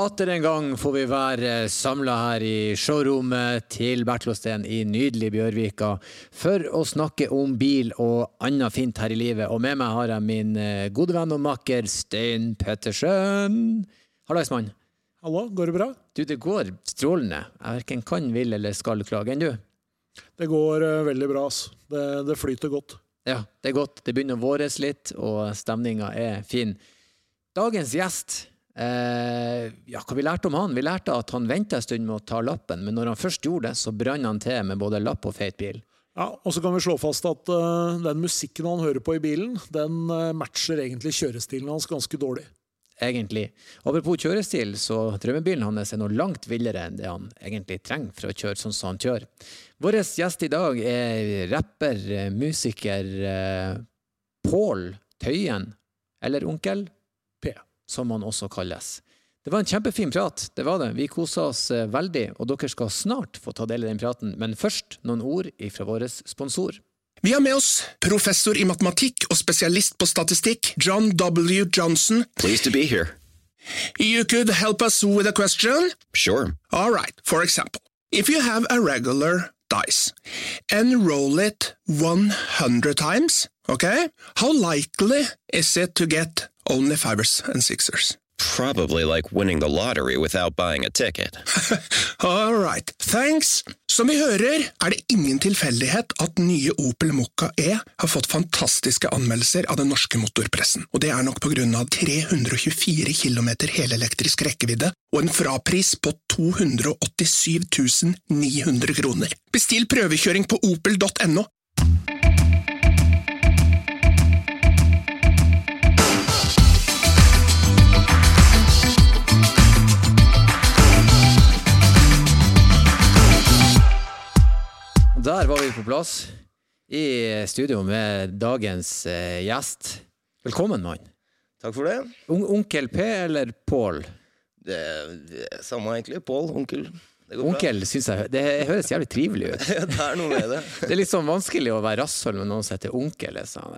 atter en gang får vi være samla her i showrommet til Bertlåsten i nydelige Bjørvika for å snakke om bil og annet fint her i livet. Og med meg har jeg min eh, gode venn og makker Stein Pettersen. Hallais, mann. Hallo, går det bra? Du, det går strålende. Jeg verken kan, vil eller skal klage. Enn du? Det går uh, veldig bra, ass. Det, det, flyter godt. Ja, det er godt. Det begynner å våres litt, og stemninga er fin. Dagens gjest Eh, ja, hva vi lærte om han? Vi lærte at han venta en stund med å ta lappen, men når han først gjorde det, så brant han til med både lapp og feit bil. Ja, og så kan vi slå fast at uh, den musikken han hører på i bilen, den uh, matcher egentlig kjørestilen hans ganske dårlig. Egentlig. Apropos kjørestil, så drømmebilen hans er noe langt villere enn det han egentlig trenger for å kjøre sånn som han kjører. Vår gjest i dag er rapper, musiker uh, Pål Tøyen, eller onkel som han også kalles. Det var en kjempefin prat, det var det. Vi kosa oss eh, veldig, og dere skal snart få ta del i den praten. Men først noen ord fra vår sponsor. Vi har med oss professor i matematikk og spesialist på statistikk, John W. Johnson. Pleased to be here. You could help us with a question? Sure. All right. For example, if you have a regular dice and roll it 100 times, okay, how likely is it to get Only fivers and sixers. Probably like winning the lottery without buying a ticket. All right, thanks. Som vi hører, er det ingen tilfeldighet at nye Opel Mokka E har fått fantastiske anmeldelser av den norske motorpressen, og det er nok på grunn av 324 km helelektrisk rekkevidde og en frapris på 287 900 kroner. Bestill prøvekjøring på opel.no på plass i studio med dagens eh, gjest. Velkommen, mann. Takk for det. Un onkel P eller Pål? Det, det er samme, egentlig. Pål. Onkel. Onkel synes jeg Det høres jævlig trivelig ut. det er noe med det. det er litt sånn vanskelig å være rasshøl med noen som heter onkel. Sånn,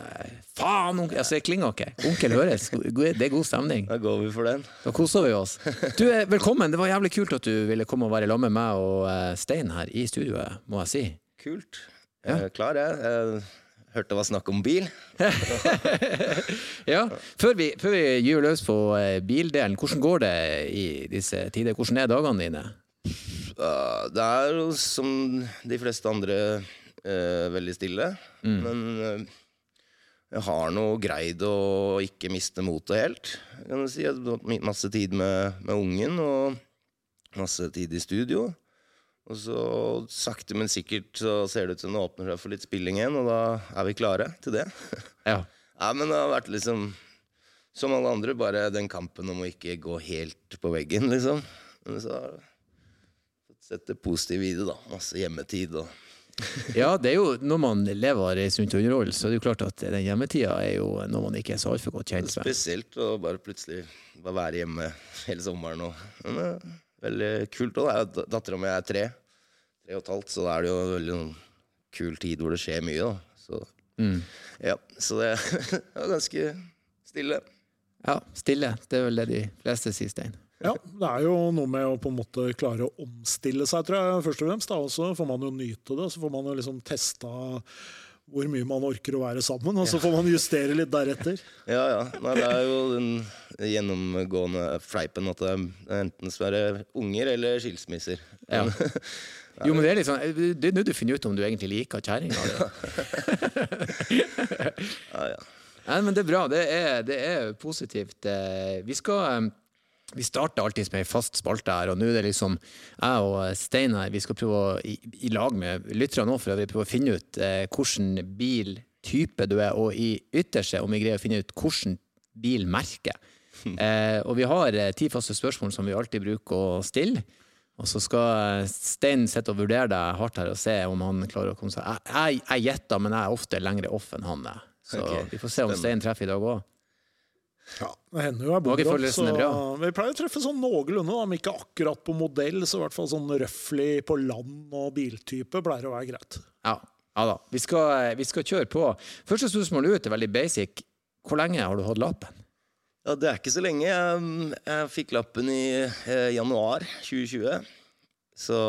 Faen, onkel! Altså, det klinger ikke. Onkel høres. Det er god stemning. Da går vi for den. Da koser vi oss. Du, velkommen. Det var jævlig kult at du ville komme og være sammen med meg og eh, Stein her i studioet, må jeg si. Kult. Jeg er klar, jeg. jeg hørte det var snakk om bil. ja. Før vi, før vi gyver løs på eh, bildelen, hvordan går det i disse tider? Hvordan er dagene dine? Det er som de fleste andre eh, veldig stille. Mm. Men eh, jeg har nå greid å ikke miste motet helt. Jeg har hatt masse tid med, med ungen og masse tid i studio. Og så sakte, men sikkert så ser det ut som det åpner seg for litt spilling igjen, og da er vi klare til det. Ja. ja, men det har vært liksom som alle andre, bare den kampen om å ikke gå helt på veggen, liksom. Men så sett det positive i det, da. Masse hjemmetid og ja, det er jo når man lever i sunt underhold, så er det jo klart at den hjemmetida er jo noe man ikke er så altfor godt kjent med. Spesielt å bare plutselig bare være hjemme hele sommeren og men, veldig kult Og Dattera mi er tre, tre og et halvt, så da er det jo en veldig noen kul tid hvor det skjer mye. da. Så, mm. ja, så det er ganske stille. Ja, stille. Det er vel det de fleste sier, Stein. Ja, det er jo noe med å på en måte klare å omstille seg, tror jeg, først og fremst. Da. Og så får man jo nyte det. Så får man jo liksom testa hvor mye man orker å være sammen, og så får man justere litt deretter. Ja, ja. Nei, det er jo den gjennomgående fleipen at det er enten skal være unger eller skilsmisser. Ja. Jo, men Det er sånn, det er nå du finner ut om du egentlig liker kjerringa ja, ja. Nei, men det er bra. Det er, det er positivt. Eh, vi skal eh, vi starter alltid med ei fast spalte her, og nå er det liksom jeg og Steinar. Vi skal prøve å, i, i lag med lytterne òg, for øvrig, prøve å finne ut eh, hvilken biltype du er, og i ytterste om vi greier å finne ut hvilken bilmerke. Eh, og vi har eh, ti faste spørsmål som vi alltid bruker å stille. Og så skal eh, Stein sitte og vurdere deg hardt her og se om han klarer å komme seg Jeg, jeg, gjetter, men jeg er ofte lengre off enn han er. Så okay. vi får se om Stein treffer i dag òg. Ja, det hender jo jeg bor opp, så vi pleier å treffe sånn noenlunde, om ikke akkurat på modell, så i hvert fall sånn røfflig på land og biltype pleier å være greit. Ja, ja da. Vi skal, vi skal, kjøre på. Første spørsmål ut er veldig basic. Hvor lenge har du hatt lappen? Ja, Det er ikke så lenge. Jeg, jeg fikk lappen i eh, januar 2020. Så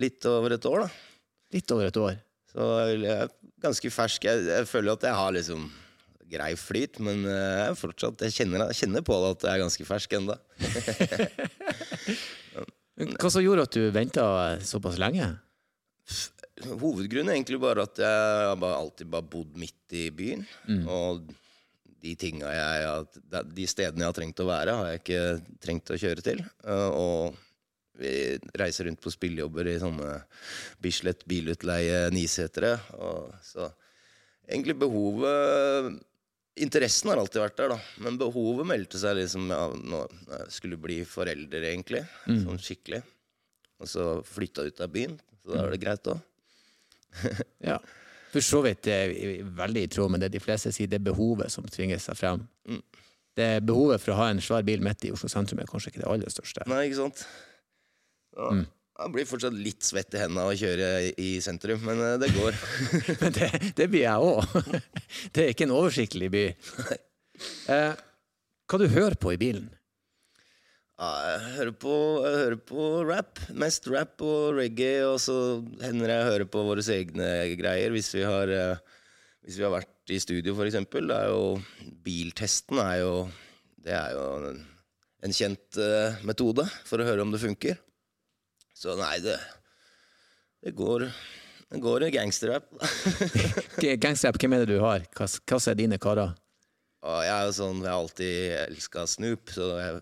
litt over et år, da. Litt over et år. Så jeg er ganske fersk. Jeg, jeg føler at jeg har liksom grei flyt, men eh, jeg, fortsatt, jeg, kjenner, jeg kjenner på det at jeg er ganske fersk ennå. Hva som gjorde at du venta såpass lenge? Hovedgrunnen er egentlig bare at jeg bare, alltid bare bodd midt i byen. Mm. Og de jeg De stedene jeg har trengt å være, har jeg ikke trengt å kjøre til. Eh, Og vi reiser rundt på spillejobber i sånne Bislett bilutleie Nisetere. Og så egentlig behovet Interessen har alltid vært der, da. Men behovet meldte seg liksom ja, når jeg skulle bli forelder, egentlig. Sånn skikkelig. Og så flytta ut av byen. Så da er det greit òg. Ja. For så vidt er veldig i tråd med det de fleste sier, det er behovet som tvinger seg frem. Mm. Det er Behovet for å ha en svær bil midt i Oslo sentrum er kanskje ikke det aller største. Nei, ikke sant? Ja, Mm. Jeg blir fortsatt litt svett i hendene av å kjøre i sentrum, men eh, det går. Men det, det blir jeg òg. Det er ikke en oversiktlig by. Eh, hva du hører på i bilen? Ja, jeg, hører på, jeg hører på rap. Mest rap og reggae, og så hender jeg hører på våre egne greier hvis vi har, eh, hvis vi har vært i studio, jo, biltesten er jo Det er jo en, en kjent eh, metode for å høre om det funker. Så nei, det Det går, det går i gangsterrap. Gangsterrap, hvem er det du har? Hva, hva er dine karer? Og jeg er jo sånn, jeg har alltid elska Snoop, så jeg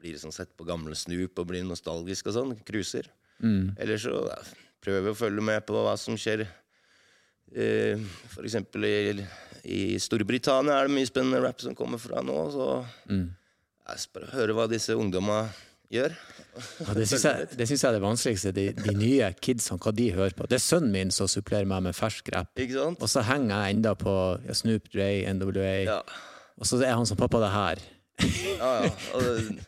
blir sånn sett på gamle Snoop og blir nostalgisk og sånn. Cruiser. Eller så ja, prøver jeg å følge med på hva som skjer. Uh, for eksempel i, i Storbritannia er det mye spennende rap som kommer fra nå. Så jeg skal bare høre hva disse ungdomma gjør. Ja, det syns jeg, det synes jeg er det vanskeligste. De, de nye kidsene, hva de hører på. Det er sønnen min som supplerer meg med fersk rap. Ikke sant? Og så henger jeg enda på Snoop, Dre, NWA. Ja, Og så er han som pappa det her. ja. ja. Og det,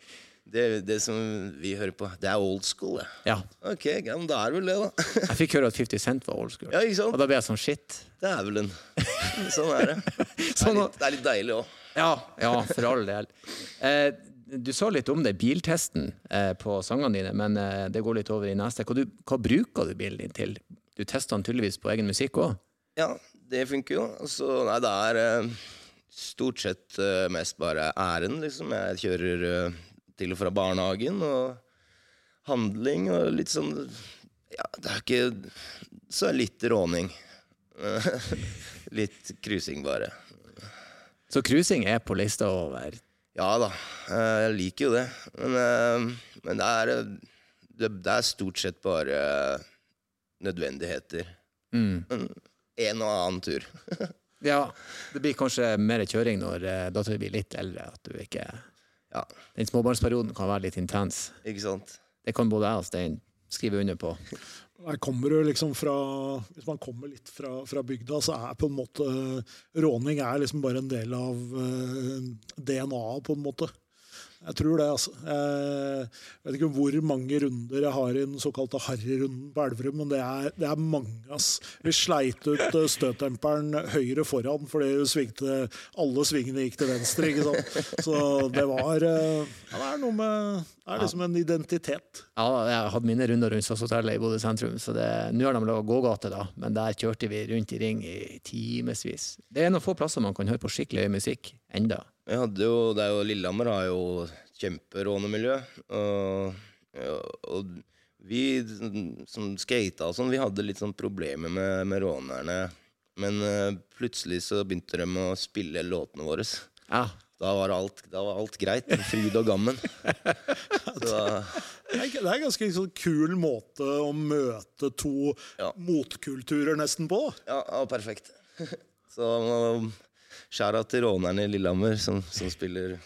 det, det som vi hører på, det er old school, det. Ja. Ok, ja, men da er vel det, da. Jeg fikk høre at 50 Cent var old school. Ja, ikke sant? Og da ble jeg sånn shit. Det er vel en Sånn er det. Det er Sånn litt, det er litt deilig òg. Ja, ja, for all del. Eh, du sa litt om det, biltesten eh, på sangene dine, men eh, det går litt over i neste. Hva, du, hva bruker du bilen din til? Du tester den tydeligvis på egen musikk òg? Ja, det funker jo. Altså, nei, det er eh, stort sett eh, mest bare æren, liksom. Jeg kjører eh, til og fra barnehagen og handling og litt sånn Ja, det er ikke Så litt råning. litt cruising, bare. Så cruising er på lista over Ja da, eh, jeg liker jo det. Men, eh, men det, er, eh, det, det er stort sett bare nødvendigheter. mm. En og annen tur. Ja, det blir kanskje mer kjøring når dattera blir litt eldre. At du ikke Ja, Den småbarnsperioden kan være litt intens. ikke sant? Det kan både jeg og Stein skrive under på. Kommer du liksom fra, Hvis man kommer litt fra, fra bygda, så er på en måte råning er liksom bare en del av eh, DNA-et, på en måte. Jeg tror det, altså. Jeg vet ikke hvor mange runder jeg har i den såkalte harryrunden på Elverum, men det er, det er mange, ass. Vi sleit ut eh, støtdemperen høyre foran fordi vi svingte, alle svingene gikk til venstre, ikke sant. Så det var eh, ja, Det er noe med Det er liksom en identitet. Ja, jeg hadde mine runder rundt Slottshotellet i Bodø sentrum, så det, nå har de laga gågate, da, men der kjørte vi rundt i ring i timevis. Det er noen få plasser man kan høre på skikkelig høy musikk enda. Jo, det er jo, Lillehammer har jo kjemperånemiljø. Og, og vi som skata og sånn, vi hadde litt sånn problemer med, med rånerne. Men uh, plutselig så begynte de å spille låtene våre. Ja, Da var alt, da var alt greit. Fryd og gammen. Så, Det er, er en ganske sånn kul måte å møte to Ja. motkulturer nesten på. ja, ja, perfekt. Så um, skjæra til rånerne i Lillehammer, som, som spiller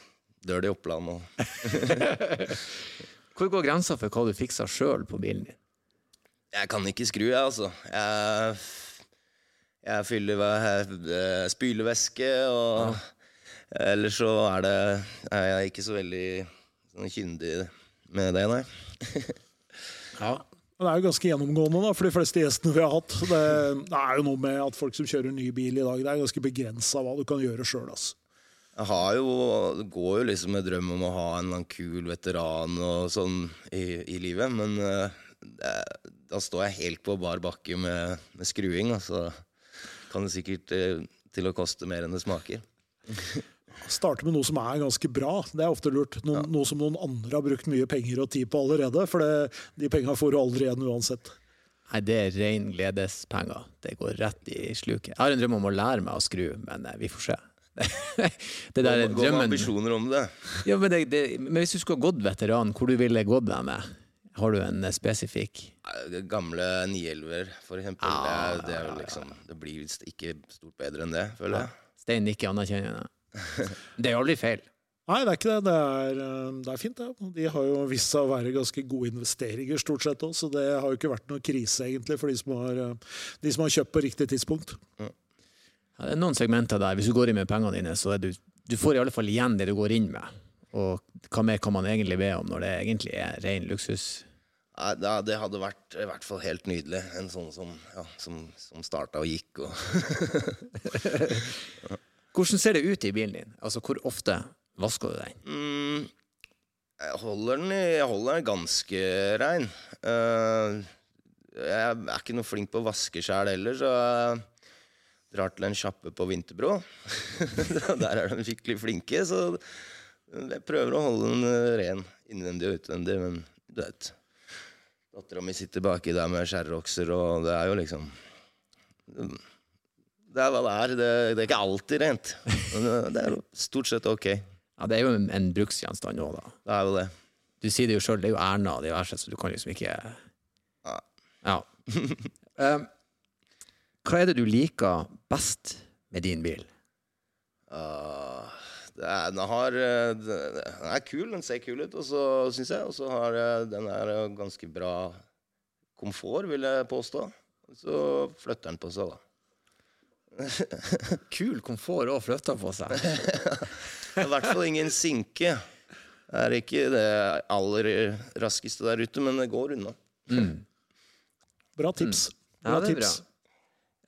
Dirty Oppland. Og Hvor går grensa for hva du fikser sjøl på bilen din? Jeg kan ikke skru, jeg, altså. Jeg, jeg fyller jeg, spylevæske, og ellers så er det er jeg ikke så veldig sånn kyndig med det, nei. Ja. Men det er jo ganske gjennomgående da, for de fleste gjestene vi har hatt. Det, det er jo noe med at folk som kjører ny bil i dag, det er ganske begrensa hva du kan gjøre sjøl. Altså. Jeg har jo, det går jo liksom med drøm om å ha en eller annen kul veteran og sånn i, i livet, men eh, det, da står jeg helt på bar bakke med, med skruing, og så kan det sikkert eh, til å koste mer enn det smaker. Starte med noe som er ganske bra. Det er ofte lurt. Noe, noe som noen andre har brukt mye penger og tid på allerede. For det, de penga får du aldri igjen uansett. Nei, det er ren gledespenger. Det går rett i sluket. Jeg har en drøm om å lære meg å skru, men eh, vi får se. det der Gå med ambisjoner om det. ja, men, det, det, men hvis du skulle ha gått veteran, hvor du ville gått deg med? Har du en eh, spesifikk? Gamle 911-er, for eksempel. det, er, det, er liksom, det blir ikke stort bedre enn det, føler jeg. Stein nikker anerkjennende. Det er aldri feil. Nei, det er ikke det. Det er, eh, det er fint, det. De har jo vist seg å være ganske gode investeringer stort sett òg, så det har jo ikke vært noen krise egentlig for de som har, eh, de som har kjøpt på riktig tidspunkt. Ja, det er noen segmenter der. Hvis du går inn med pengene dine, så er du, du får i alle fall igjen det du går inn med. Og hva mer kan man egentlig be om når det egentlig er ren luksus? Ja, det hadde vært i hvert fall helt nydelig. En sånn som, ja, som, som starta og gikk. Og Hvordan ser det ut i bilen din? Altså, hvor ofte vasker du den? mm, jeg, holder den, jeg holder den ganske rein. Uh, jeg er ikke noe flink på å vaske sjæl heller, så jeg drar til en sjappe på Vinterbro. Der er de skikkelig flinke, så jeg prøver å holde den eh, ren innvendig og utvendig, men du vet Dattera mi sitter baki der med skjærrokser, og det er jo liksom Det er hva det er. Det, det er ikke alltid rent. Men det- det er stort sett ok. Ja, det er jo en, en bruksgjenstand òg, da. Det er jo det. Du sier det jo sjøl, det er jo Erna og diverse, så du kan liksom ikke Ja. Ja. Um, hva er det du liker best med din bil? Uh, det er, den, har, eh, den er kul, den ser kul ut, og så syns jeg. Og så har eh, den er eh, ganske bra komfort, vil jeg påstå. Så flytter den på seg, da. Kul komfort òg flytta på seg. I hvert fall ingen sinke. Det er ikke det aller raskeste der ute, men det går unna. Bra tips. Ja, Bra det er bra.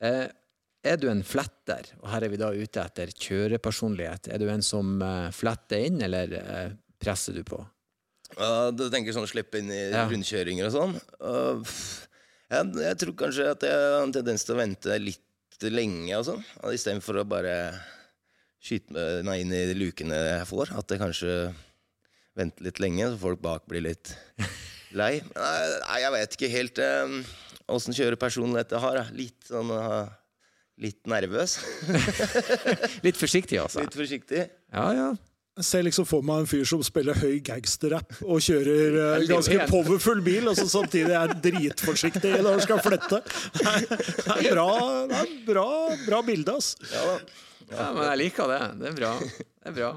Eh, er du en fletter, og her er vi da ute etter kjørepersonlighet, er du en som eh, fletter inn, eller eh, presser du på? Uh, du tenker sånn slippe inn i Ja. rundkjøringer og sånn? Uh, jeg, jeg tror kanskje at jeg har en tendens til å vente litt lenge og sånn. Istedenfor å bare skyte meg inn i de lukene jeg får. At jeg kanskje venter litt lenge, så folk bak blir litt lei. Nei, nei, jeg vet ikke helt åssen um, kjørepersonlighet jeg har. Litt sånn uh, Litt nervøs. Litt forsiktig, altså. Litt forsiktig. Ja, ja. Jeg ser liksom for meg en fyr som spiller høy gangsterrap og kjører uh, ganske powerful bil, og så samtidig er dritforsiktig når han skal flette. Det er bra, det er bra, bra bilde, ass. Ja ja, men jeg liker det. Det er bra. Det er bra.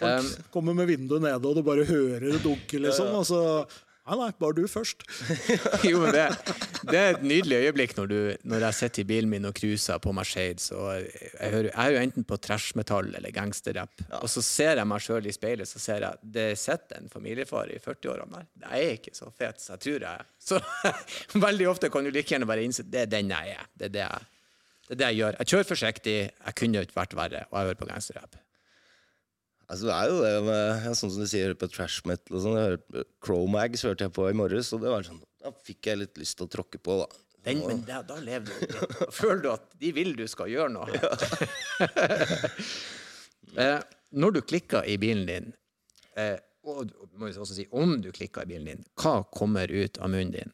Um, Kommer med vinduet nede, og du bare hører det dunke, liksom. Og så Nei, nei, bare du først. jo, men det, det er et nydelig øyeblikk når, du, når jeg sitter i bilen min og cruiser på Mercedes. Og jeg, hører, jeg er jo enten på trashmetall eller gangsterrapp. Og så ser jeg meg sjøl i speilet så ser jeg det sitter en familiefar i 40-årene der. Jeg er ikke så fet som jeg tror jeg er. Så veldig ofte kan du like gjerne bare innse det er den jeg er. Det er det jeg, det er det jeg gjør. Jeg kjører forsiktig, jeg kunne ikke vært verre, og jeg hører på gangsterrapp. Altså, det er jo det med Sånn som du sier på trash metal og sånn. Cro-Mags hørte jeg på i morges, og det var sånn Da fikk jeg litt lyst til å tråkke på, da. Den, men da, da lever du. Da føler du at de vil du skal gjøre noe. eh, når du klikker i bilen din, eh, og må jo også si om du klikker i bilen din, hva kommer ut av munnen din?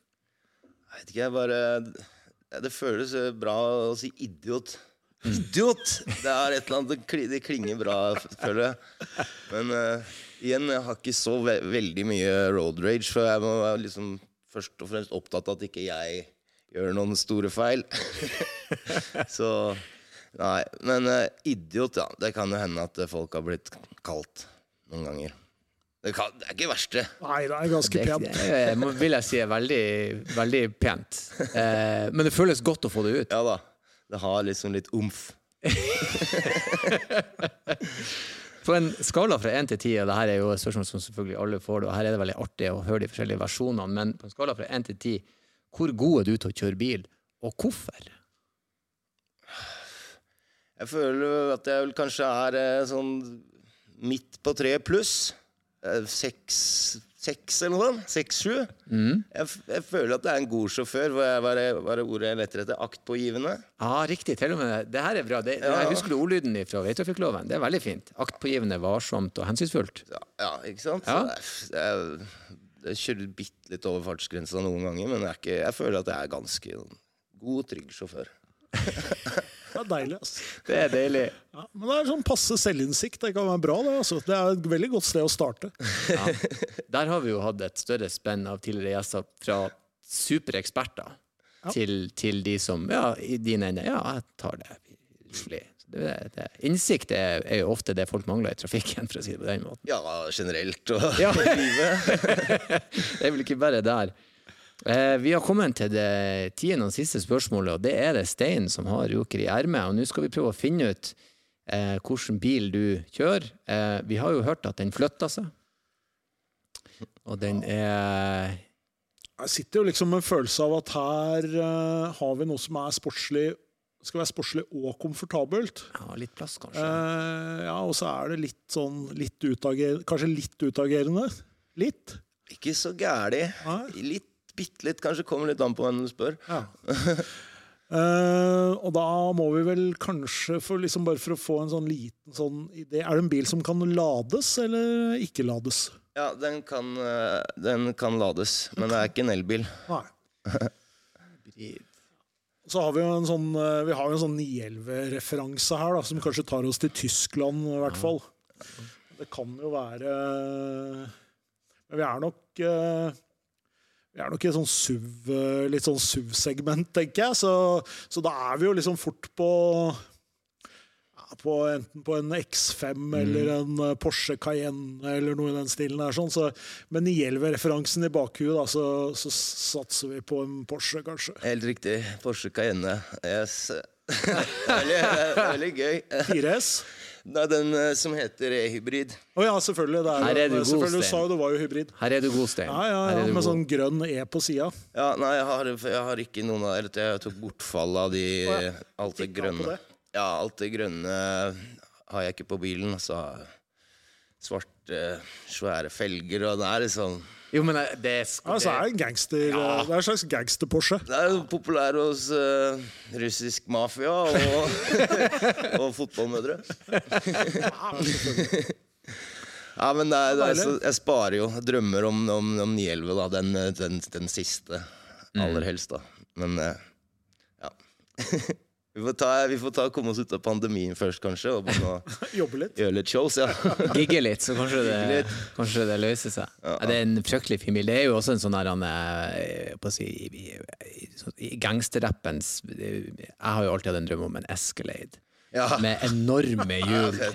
Jeg vet ikke, jeg bare Det føles bra å si idiot. Idiot! Det er et eller annet Det, klinger bra, føler jeg. Men uh, igjen, jeg har ikke så ve veldig mye road rage, for jeg må være liksom først og fremst opptatt av at ikke jeg gjør noen store feil. så Nei. Men uh, idiot, ja. Det kan jo hende at eh, folk har blitt kalt noen ganger. Det, kan, det er ikke verst, det. Nei, det er ganske pent. det det, det, vil jeg si er veldig, veldig pent. Uh, men det føles godt å få det ut. Ja da. Det har liksom litt omf. På en skala fra én til ti, og det her er jo et spørsmål som selvfølgelig alle får, det, og her er det veldig artig å høre de forskjellige versjonene, men på en skala fra én til ti, hvor god er du til å kjøre bil, og hvorfor? Jeg føler at jeg vel kanskje er eh, sånn midt på tre pluss. Eh, Seks, seks eller noe sånt. Seks-sju. Jeg, jeg føler at det er en god sjåfør. Hva er, hva er, hva er ordet jeg leter etter? Aktpågivende? Ja, riktig. Til og med det. Her er bra. Det, Jeg husker ordlyden fra veitrafikkloven. Det er veldig fint. Aktpågivende, varsomt og hensynsfullt. Ja, ja ikke sant? Ja. Er, er, jeg kjører bitte litt over fartsgrensa noen ganger, men jeg, ikke, jeg føler at jeg er ganske god, trygg sjåfør. Det er deilig. Altså. Det er deilig. Ja, men det er sånn passe selvinnsikt. Det kan være bra. Det, altså. det er et veldig godt sted å starte. Ja. Der har vi jo hatt et større spenn av tidligere gjester, fra supereksperter til, til de som Ja, i din ende. Ja, jeg tar det. Det, det, innsikt er, er jo ofte det folk mangler i trafikken, for å si det på den måten. Ja, generelt og Ja. livet. Det er vel ikke bare der. Eh, vi har kommet til det tiende og siste spørsmålet, og det er det Stein som har joker i ermet. Og nå skal vi prøve å finne ut eh, hvilken bil du kjører. Eh, vi har jo hørt at den flytter seg. Og den er Jeg sitter jo liksom med en følelse av at her eh, har vi noe som er sportslig skal være sportslig og komfortabelt. ja, litt plass, kanskje. Eh, ja, og så er det litt sånn litt utagerende Kanskje litt utagerende. Litt. Ikke så gæli. Litt, bitte litt, kanskje. Kommer litt an på hvem du spør. Ja. Uh, og da må vi vel kanskje, for liksom bare for å få en sånn liten sånn idé Er det en bil som kan lades eller ikke lades? Ja, den kan, eh, den kan lades, men det er ikke en elbil. Nei. Så har vi jo en sånn, eh, vi har jo en sånn 911-referanse her, da, som kanskje tar oss til Tyskland, i hvert fall. Det kan jo være Men vi er nok eh, Vi er nok i sånn SUV, eh, litt sånn SUV-segment, tenker jeg. Så, så da er vi jo liksom fort på ja, på, enten på en X5 eller en eh, Porsche Cayenne eller noe i den stilen. der sånn. så, men i Gjelver-referansen i bakhuet, da, så, så satser vi på en Porsche, kanskje. Helt riktig. Porsche Cayenne. Yes. veldig, veldig gøy. 4S. Det er den eh, som heter e-hybrid. Å ja, selvfølgelig. Det er, Her er du god, selvfølgelig, Du Sten. sa jo det var jo hybrid. Her er du god, Stein. Ja, ja, Her ja, er du Med god. sånn grønn E på sida. Ja, nei, jeg har, jeg har ikke noen av Eller jeg tok bortfall av de Å ja. alt det Fikk av på grønne. det. Ja, alt det grønne har jeg ikke på bilen. Altså svarte, svære felger, og det er liksom Jo, men det, det, altså, det er en gangster Det er en slags gangster-Porsche. Det er jo populær hos uh, russisk mafia og, og fotballmødre. ja, men det er, det er så, jeg sparer jo. Jeg drømmer om, om, om 911, da. Den, den, den siste. Aller helst, da. Men uh, ja. vi, får ta, vi får ta komme oss ut av pandemien først, kanskje, og Jobbe litt. gjøre litt shows. Ja. Gigge litt, så kanskje det, litt. kanskje det løser seg. Ja, det er en fryktelig fin bil. Det er jo også en sånn der han, eh, på si, i, i, i gangsterrappens Jeg har jo alltid hatt en drøm om en Escalade. Ja. Med enorme hjul. Ja.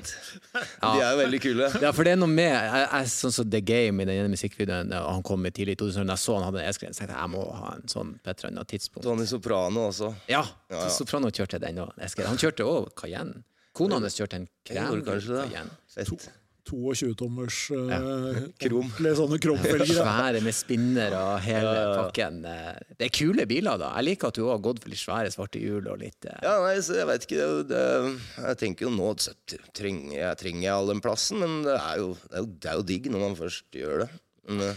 De er jo veldig kule. Ja, for det er noe med jeg, jeg, Sånn som The Game i den ene musikkvideoen, han kom med tidlig i 2000, da jeg så han hadde en S-grense, tenkte jeg jeg må ha en sånn på et eller annet tidspunkt. Tony Soprano også. Ja, Ja. Soprano kjørte den òg. Han kjørte òg Cayenne. Kona hans kjørte en krem. Cayenne. Fett. 22-tommers uh, Krom. sånne kromfelger. ja. Svære med spinner og hele pakken. Eh, Det er kule biler, da. Jeg liker at du har gått for litt svære svarte hjul og litt uh... Ja, nei, så jeg vet ikke. Det, det, jeg tenker jo nå trenger jeg, trenger jeg all den plassen, men det er, jo, det, er jo, det er jo digg når man først gjør det. Men,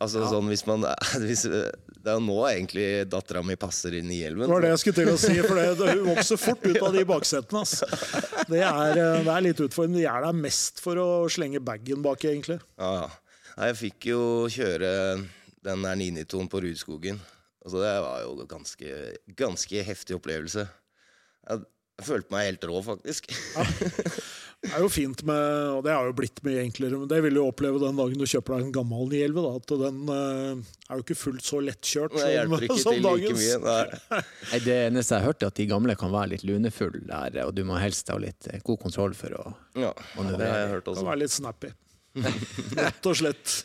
altså sånn hvis man hvis, Det er jo nå egentlig dattera mi passer inn i hjelmen. Det var det jeg skulle til å si, for det, hun vokser fort ut av de baksetene. Altså. Det er, eh, det er litt utfordrende. De er der mest for å slenge bagen bak, egentlig. Ja, ja. Jeg fikk jo kjøre den der 992-en på Rudskogen. Altså, det var jo ganske, ganske heftig opplevelse. Jeg, jeg følte meg helt rå, faktisk. Det er jo fint med, og det har jo blitt mye enklere, men det vil du oppleve den dagen du kjøper deg en gammel 911. Da, at den uh, er jo ikke fullt så lettkjørt Det hjelper ikke som til like dagens. mye. Nei. Nei, Det eneste jeg har hørt, er at de gamle kan være litt lunefulle der, og du må helst ha litt eh, god kontroll for å Ja, det har jeg hørt Kan også. være litt snappy. Rett og slett.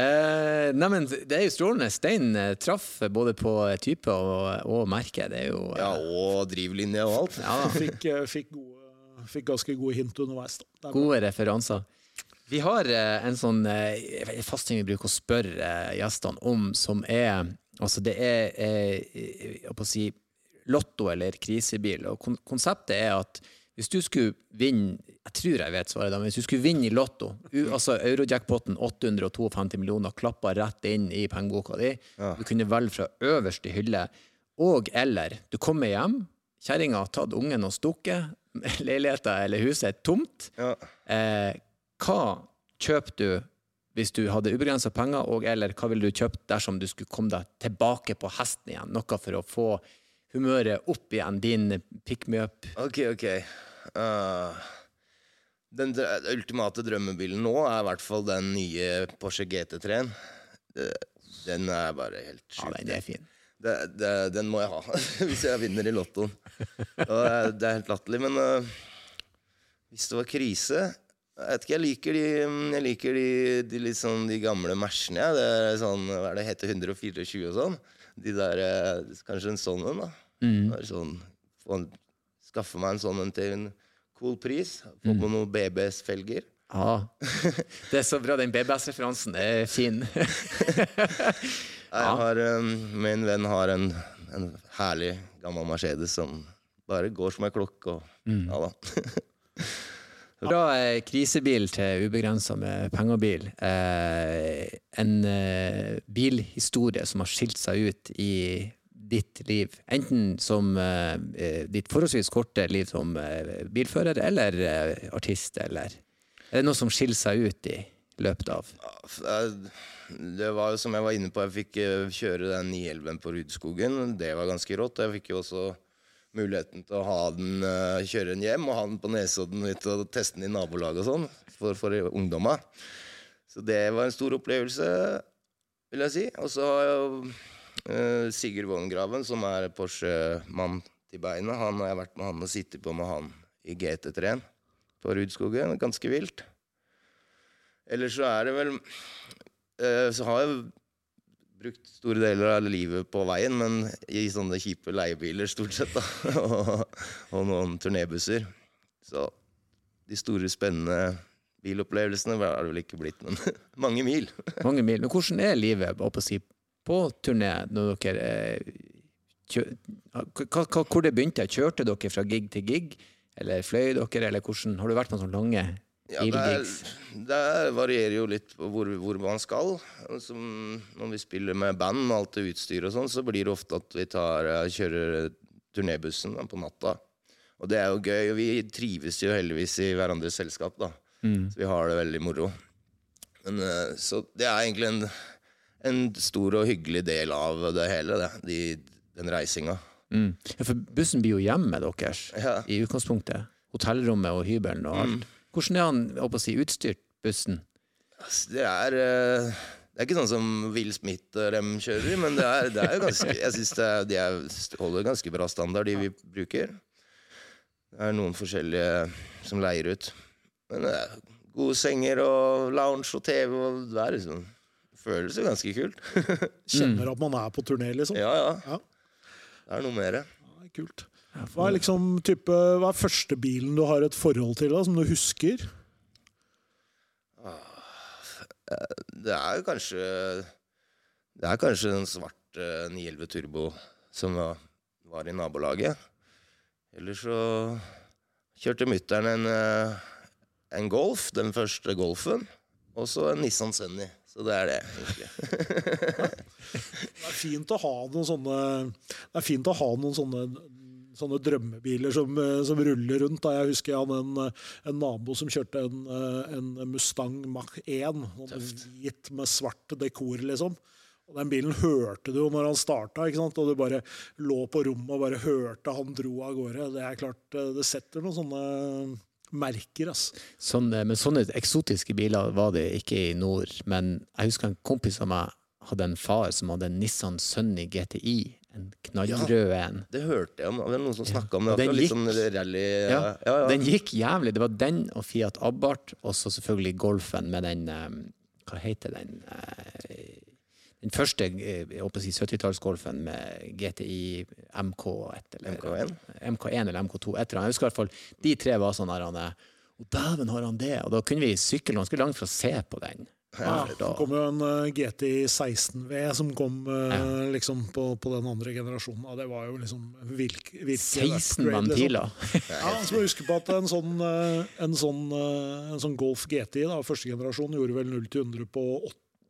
Eh, Neimen, det er jo strålende. Stein eh, traff både på type og, og merke. Det er jo eh, Ja, og drivlinje og alt. ja. Fikk, fikk, gode, fikk ganske gode hint underveis. Da. Bra. Gode referanser. Vi har eh, en sånn eh, fast ting vi bruker å spørre eh, gjestene om, som er Altså, det er eh, jeg holdt på å si lotto eller krisebil. Og kon konseptet er at hvis du skulle vinne Jeg tror jeg vet svaret, da, men hvis du skulle vinne i Lotto, altså eurojackpoten 852 millioner klappa rett inn i pengeboka di, du kunne velge fra øverste hylle, og eller du kommer hjem, kjerringa har tatt ungen og stukket, leiligheta eller huset er tomt. Ja. Eh, hva kjøper du hvis du hadde ubegrensa penger, og eller hva ville du kjøpt dersom du skulle komme deg tilbake på hesten igjen? Noe for å få humøret opp igjen, din pick me up. Ok, ok. Ah, den ultimate drømmebilen nå er i hvert fall den nye Porsche GT3-en. Den er bare helt Ja, sjuk. den er fin. det, det, den må jeg ha hvis jeg vinner i Lottoen. Og det er- helt latterlig. Men uh, hvis det var krise Jeg vet ikke, jeg liker de, jeg liker de, de, litt sånn, de gamle Mersene. Ja. Det er sånn, hva er det heter 124 og sånn. De der, Kanskje en sånn en, da. Mm. Sånn, få skaffe meg en sånn en til cool pris. Få på noen BBS-felger. Ja. Det er så bra, den BBS-referansen er fin. Jeg har, um, min venn har en, en herlig gammel Mercedes som bare går som ei klokke. Og, ja da. Fra eh, krisebil til ubegrensa med pengebil. Eh, en eh, bilhistorie som har skilt seg ut i ditt liv. Enten som eh, eh, ditt forholdsvis korte liv som eh, bilfører, eller artist, eller Er det noe som skiller seg ut i løpet av Det var jo som jeg var inne på, jeg fikk kjøre den 911 på Rudskogen. Det var ganske rått. Jeg fikk jo også muligheten til å ha den, kjøre den hjem og ha den på Nesodden og teste den i nabolaget og sånn, for, for ungdommer. Så det var en stor opplevelse, vil jeg si. Og så har jeg jo Sigurd Wogengraven, som er Porsche-mann til beinet. Han har jeg vært med han og sittet på med han i GT3-en på Rudskogen. Ganske vilt. Ellers så er det vel eh, Så har jeg brukt store deler av livet på veien, men i sånne kjipe leiebiler stort sett, da. og, og noen turnébusser. Så de store, spennende bilopplevelsene er det vel ikke blitt, men mange mil. mange mil? Men hvordan er livet på å si, på turné når dere eh, kjø, Hvor det begynte? Kjørte dere fra gig til gig? Eller fløy dere, eller hvordan? Har du vært noen sånne lange Ja, det, er, det er- varierer jo litt på hvor, hvor man skal. Altså, når vi spiller med band med alt det utstyret og sånn, så blir det ofte at vi tar, eh, kjører turnébussen på natta. Og det er jo gøy, og vi trives jo heldigvis i hverandres selskap, da. Så vi har det veldig moro. Men, eh, så det er egentlig en, en stor og hyggelig del av det hele, det. De, den reisinga. Mm. Ja, for bussen blir jo hjemmet deres Ja. i utgangspunktet. Hotellrommet og hybelen og alt. Hvordan er han å si, utstyrt, bussen? Altså, Det er eh, Det er ikke sånn som Will Smith og dem kjører, men det er, det er jo ganske Jeg syns de er, holder ganske bra standard, de vi bruker. Det er noen forskjellige som leier ut. Men det er gode senger og lounge og TV, og det er liksom føles jo ganske kult. Kjenner at man er på turné, liksom. ja, ja. Ja. Det er noe mer. Ja, kult. Hva er, liksom, type, hva er første bilen du har et forhold til, da, som du husker? Det er kanskje Det er kanskje den svarte 911 Turbo som var, i nabolaget. Eller så kjørte mutter'n en, eh, en Golf, den første Golfen, og så en Nissan Sunny. Så det er det, egentlig. Det er fint å ha noen sånne, det er fint å ha noen sånne, sånne drømmebiler som, eh, som ruller rundt. Da. Jeg husker jeg hadde en, eh, en nabo som kjørte en, eh, en Mustang Mach 1. Sånn hvit med svart dekor, liksom. Og Den bilen hørte du jo når han starta, og du bare lå på rommet og bare hørte han dro av gårde. Det er klart, det setter noen sånne merker. ass. Sånne, men sånne eksotiske biler var det ikke i nord. Men jeg husker en kompis av meg hadde en far som hadde en Nissan Sunny GTI. En knallrød en. Ja, Det hørte jeg om. Det var noen som snakka om det. Den gikk- sånn rally Ja, ja. Den gikk jævlig. Det var den og Fiat Abarth, og så selvfølgelig Golfen med den eh, Hva heter den? Den første eh, si 70-tallsgolfen med GTI MK1 eller MK1? MK1 eller MK2. Et eller. Jeg husker i hvert fall de tre var sånn der han, er, Å, dæven, har han det? Og da kunne vi sykle ganske langt for å se på den. Ja, det kom jo en uh, GTI 16V som kom eh, liksom på, på den andre generasjonen. Og det var jo liksom virk, virkelig 16 upgrade, liksom. Ja, så må huske på at en sånn, eh, en sånn, en sånn Golf GTI, da, første generasjon, gjorde vel 0 til 100 på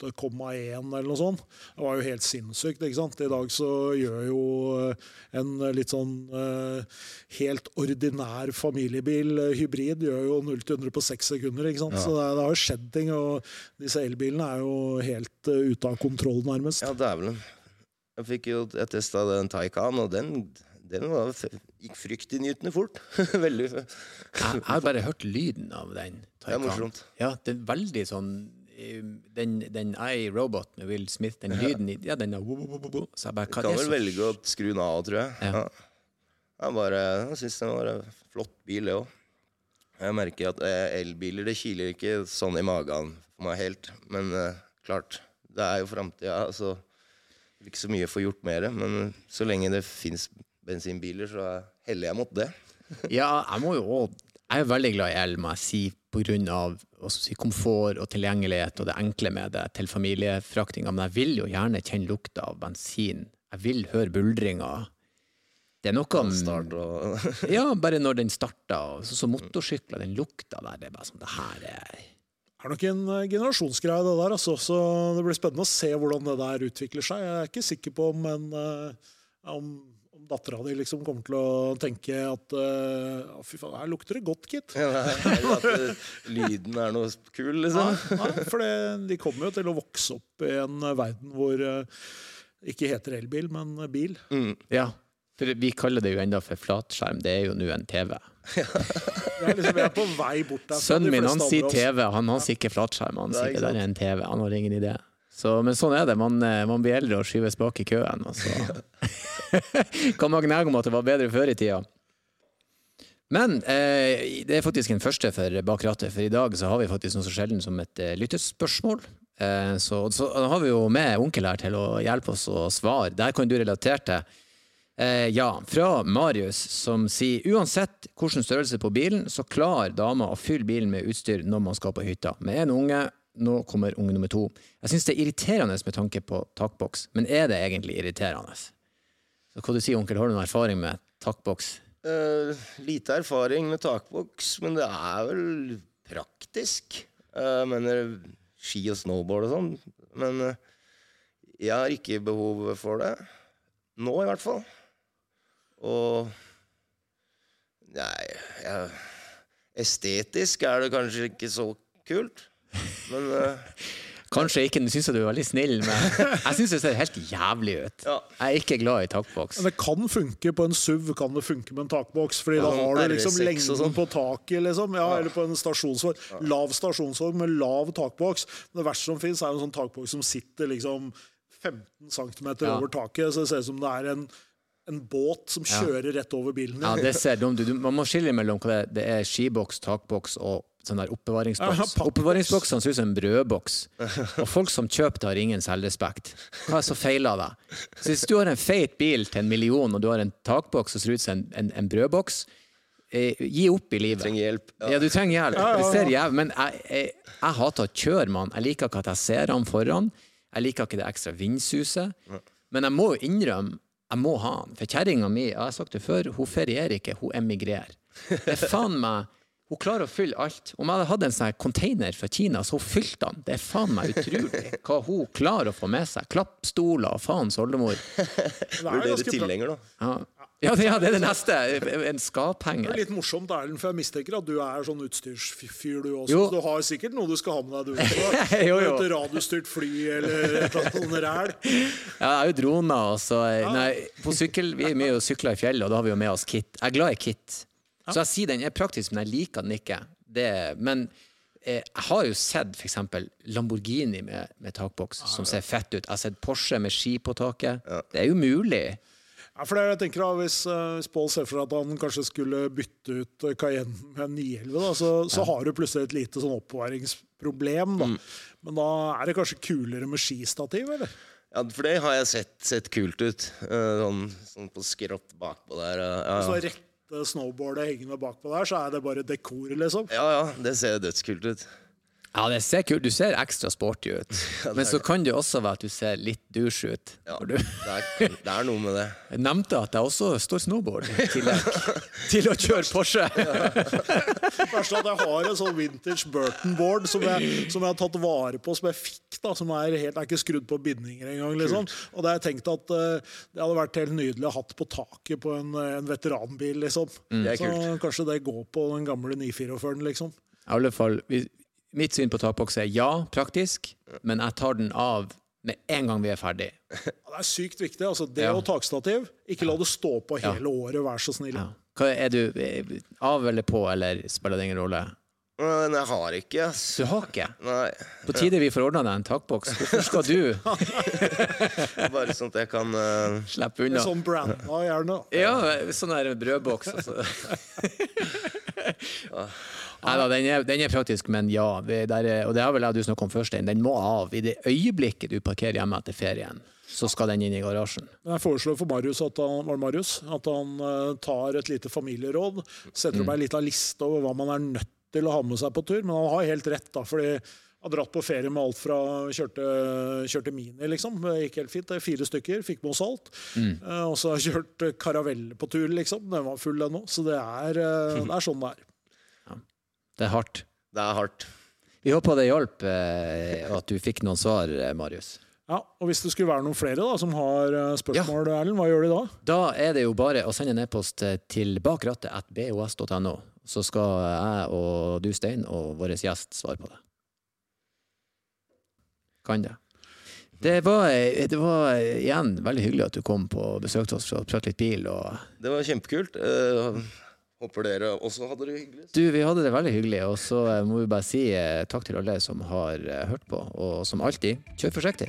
8,1 eller noe sånt. Det var jo helt sinnssykt. ikke sant? I dag så gjør jo eh, en litt sånn uh, helt ordinær familiebil, eh, hybrid, gjør jo 0 til 100 på 6 sekunder. ikke sant? Så det, det har jo skjedd ting, og disse elbilene er jo helt uh, ute av kontroll, nærmest. Ja, dævelen. Jeg fikk jo testa den Taycan, og den, den var, gikk fryktinngytende fort. Veldig Jeg, jeg har bare hørt lyden av den. Det er morsomt. Ja, det er veldig sånn eh, Den, I Robot med Will Smith, den lyden i Ja, den er wo. Så jeg bare Du kan vel velge å skru den av, tror jeg. Ja. Jeg bare, jeg syns den var en flott bil, det òg. Jeg merker at eh, elbiler det kiler ikke sånn i magen for meg helt. Men eh, klart, det er jo framtida, så er ikke så mye å få gjort med det. Men så lenge det fins bensinbiler, så heller jeg mot det. Ja, jeg må jo òg Jeg er veldig glad i el, må jeg si, jeg si, komfort og tilgjengelighet og det enkle med det til familiefraktinga. Men jeg vil jo gjerne kjenne lukta av bensin. Jeg vil høre buldringa. Det er noe om Ja, bare når den starter, så, så motorsykler, den lukta der, det er bare sånn Det her er Det er nok en eh, generasjonsgreie, det der. Altså. Så det blir spennende å se hvordan det der utvikler seg. Jeg er ikke sikker på om, en, eh, om, om dattera di liksom kommer til å tenke at uh, Fy faen, her lukter det godt, gitt. Eller at eh, lyden er noe kul, liksom. Nei, for det, de kommer jo til å vokse opp i en verden hvor uh, ikke heter elbil, men bil. bil. Ja. For vi kaller det jo enda for flatskjerm. Det er jo nå en TV. Er, liksom, vi er på vei bort derfra. Sønnen min han sier. TV, han, han sier ikke flatskjerm. Han sier det der er en TV. Han har ingen idé. Så, men sånn er det. Man, eh, man blir eldre og skyves bak i køen. Og så kan man gnage om at det var bedre før i tida. Men eh, det er faktisk en første for bak rattet, for i dag så har vi faktisk noe så sjelden som et eh, lyttespørsmål. Eh, så, så har vi jo med onkel her til å hjelpe oss å svare. Der kan du relatere til. Eh, ja, fra Marius, som sier uansett hvilken størrelse på bilen, så klarer dama å fylle bilen med utstyr når man skal på hytta. Med en unge, nå kommer unge nummer to. Jeg syns det er irriterende med tanke på takboks, men er det egentlig irriterende? Så hva du sier onkel, har du noen erfaring med takboks? Uh, lite erfaring med takboks, men det er vel praktisk. Eh, Jeg mener ski og snowboard og sånn. Men uh, jeg har ikke behov for det. Nå, i hvert fall. Og Nei, jeg, estetisk er det kanskje ikke så kult, men uh, Kanskje ikke, nå syns jeg du er veldig snill, men jeg syns det ser helt jævlig ut. Ja. Jeg er ikke glad i takboks. Men det kan funke på en SUV, kan det funke med en takboks. Fordi da har du liksom lengden sånn. på taket, liksom. Ja, Eller på en stasjonsvogn. Lav stasjonsvogn med lav takboks. Men det verste som fins, er en sånn takboks som sitter liksom 15 cm Ja. over taket, så det ser ut som det er en, en båt som kjører rett over bilen Ja, det ser dumt ut. Du- Man må skille mellom hva det er. Det er skiboks, takboks og sånn der oppbevaringsboks. Oppbevaringsboksene ser ut som en brødboks. Og folk som kjøper det, har ingen selvrespekt. Hva er så feil av deg? Så hvis du har en feit bil til en million, og du har en takboks som ser ut som en, en, en brødboks, eh, gi opp i livet. Du trenger hjelp. Ja, du trenger hjelp. Det ser jævlig Men jeg, jeg, jeg hater å kjøre han. Jeg liker ikke at jeg ser han foran. Jeg liker ikke det ekstra vindsuset. Men jeg må jo innrømme jeg må ha han. For kjerringa mi, jeg har sagt det før, hun ferierer ikke, hun emigrerer. Det er faen meg Hun klarer å fylle alt. Om jeg hadde hatt en sånn container fra Kina, så hun fylte den. Det er faen meg utrolig hva hun klarer å få med seg. Klappstoler og faens oldemor. Er bra. tilhenger, da. Ja. Ja, det, ja, det er det neste. En Det er litt morsomt, Erlend, for jeg mistenker at du er sånn utstyrsfyr, du også. Jo. Så du har sikkert noe du skal ha med deg, du også. Jo, jo. Et radiostyrt fly eller et eller annet ræl. Ja, jeg er jo droner, og så Nei, på sykkel Vi er mye og sykler i fjellet, og da har vi jo med oss kit. Jeg er glad i kit. Så jeg sier den er praktisk, men jeg liker den ikke. Det, men eh, jeg har jo sett f.eks. Lamborghini med, med takboks, som ser fett ut. Jeg har sett Porsche med ski på taket. Det er jo mulig. Ja, for det, jeg tenker da, Hvis, uh, hvis Pål ser for seg at han kanskje skulle bytte ut eh, Cayenne med en 911, da, så, så har du plutselig et lite sånn oppbevaringsproblem. Da. Men da er det kanskje kulere med skistativ, eller? Ja, for det har jeg sett, sett kult ut. Eh, Sånn, sånn på skrått bakpå der. Ja, Så ja. rette snowboardet hengende bakpå der, så er det bare dekor, liksom. ja, ja, det ser dødskult ut. Ja, det ser kult. Du ser ekstra sporty ut. Men så kan det også være at du ser litt douche ut. Ja, du det, er, det er noe med det. jeg nevnte at jeg også står snowboard i tillegg til å kjøre Porsche. Verst at jeg har en sånn vintage Burton-board som, som jeg har tatt vare på, som jeg fikk. da, Som er, helt, er ikke skrudd på bindinger engang. Liksom. Og det har jeg tenkt at uh, det hadde vært helt nydelig å hatt på taket på en, eh, en veteranbil. liksom. Er Så kanskje det går på den gamle 944-en, liksom. I alle fall, vi- mitt syn på takboks er ja, praktisk, men jeg tar den av med en gang vi er ferdig. Det er sykt viktig. altså Det Ja. og takstativ. Ikke la det stå på hele året, vær så snill. Ja. Hva er du eh, av eller på, eller spiller det ingen rolle? Men jeg har ikke, ass. Du har ikke? Nei. På tide vi får ordna deg en takboks. Hvorfor skal du Bare sånn at jeg kan uh... slippe unna? Sånn branda, gjerne. Ja, sånn der brødboks. Altså. Nei da, den den er praktisk, men ja. Vi, der er, og det har vel jeg du snakket om først. Den må av. I det øyeblikket du parkerer hjemme etter ferien, så skal den inn i garasjen. Jeg foreslår for Marius at han, var det Marius, at han eh, tar et lite familieråd. Setter opp ei lita liste over hva man er nødt til å ha med seg på tur. Men han har helt rett, da. fordi har dratt på ferie med alt fra kjørte, kjørte Mini, liksom. Det gikk helt fint. Det er Fire stykker. Fikk med oss alt. Eh, og så har jeg kjørt karavelle på tur, liksom. Den var full, den òg. Så det er, eh, det er sånn det er. Det er hardt. Det er hardt. Vi håper det hjalp, eh, at du fikk noen svar, eh, Marius. Ja, og Hvis det skulle være noen flere da, som har spørsmål, spørsmål, Erlend, hva gjør de da? Da er det jo bare å sende en e-post eh, til bakrattet.bos.no, så skal jeg og du, Stein, og vår gjest svare på det. Kan det. Det var, eh, det var eh, igjen veldig hyggelig at du kom på besøk til oss for å prate litt bil. Og Det var kjempekult. Eh, håper dere også hadde det hyggelig. du, vi hadde det veldig hyggelig, og så eh, må vi bare si eh, takk til alle som har eh, hørt på, og som alltid, kjør forsiktig.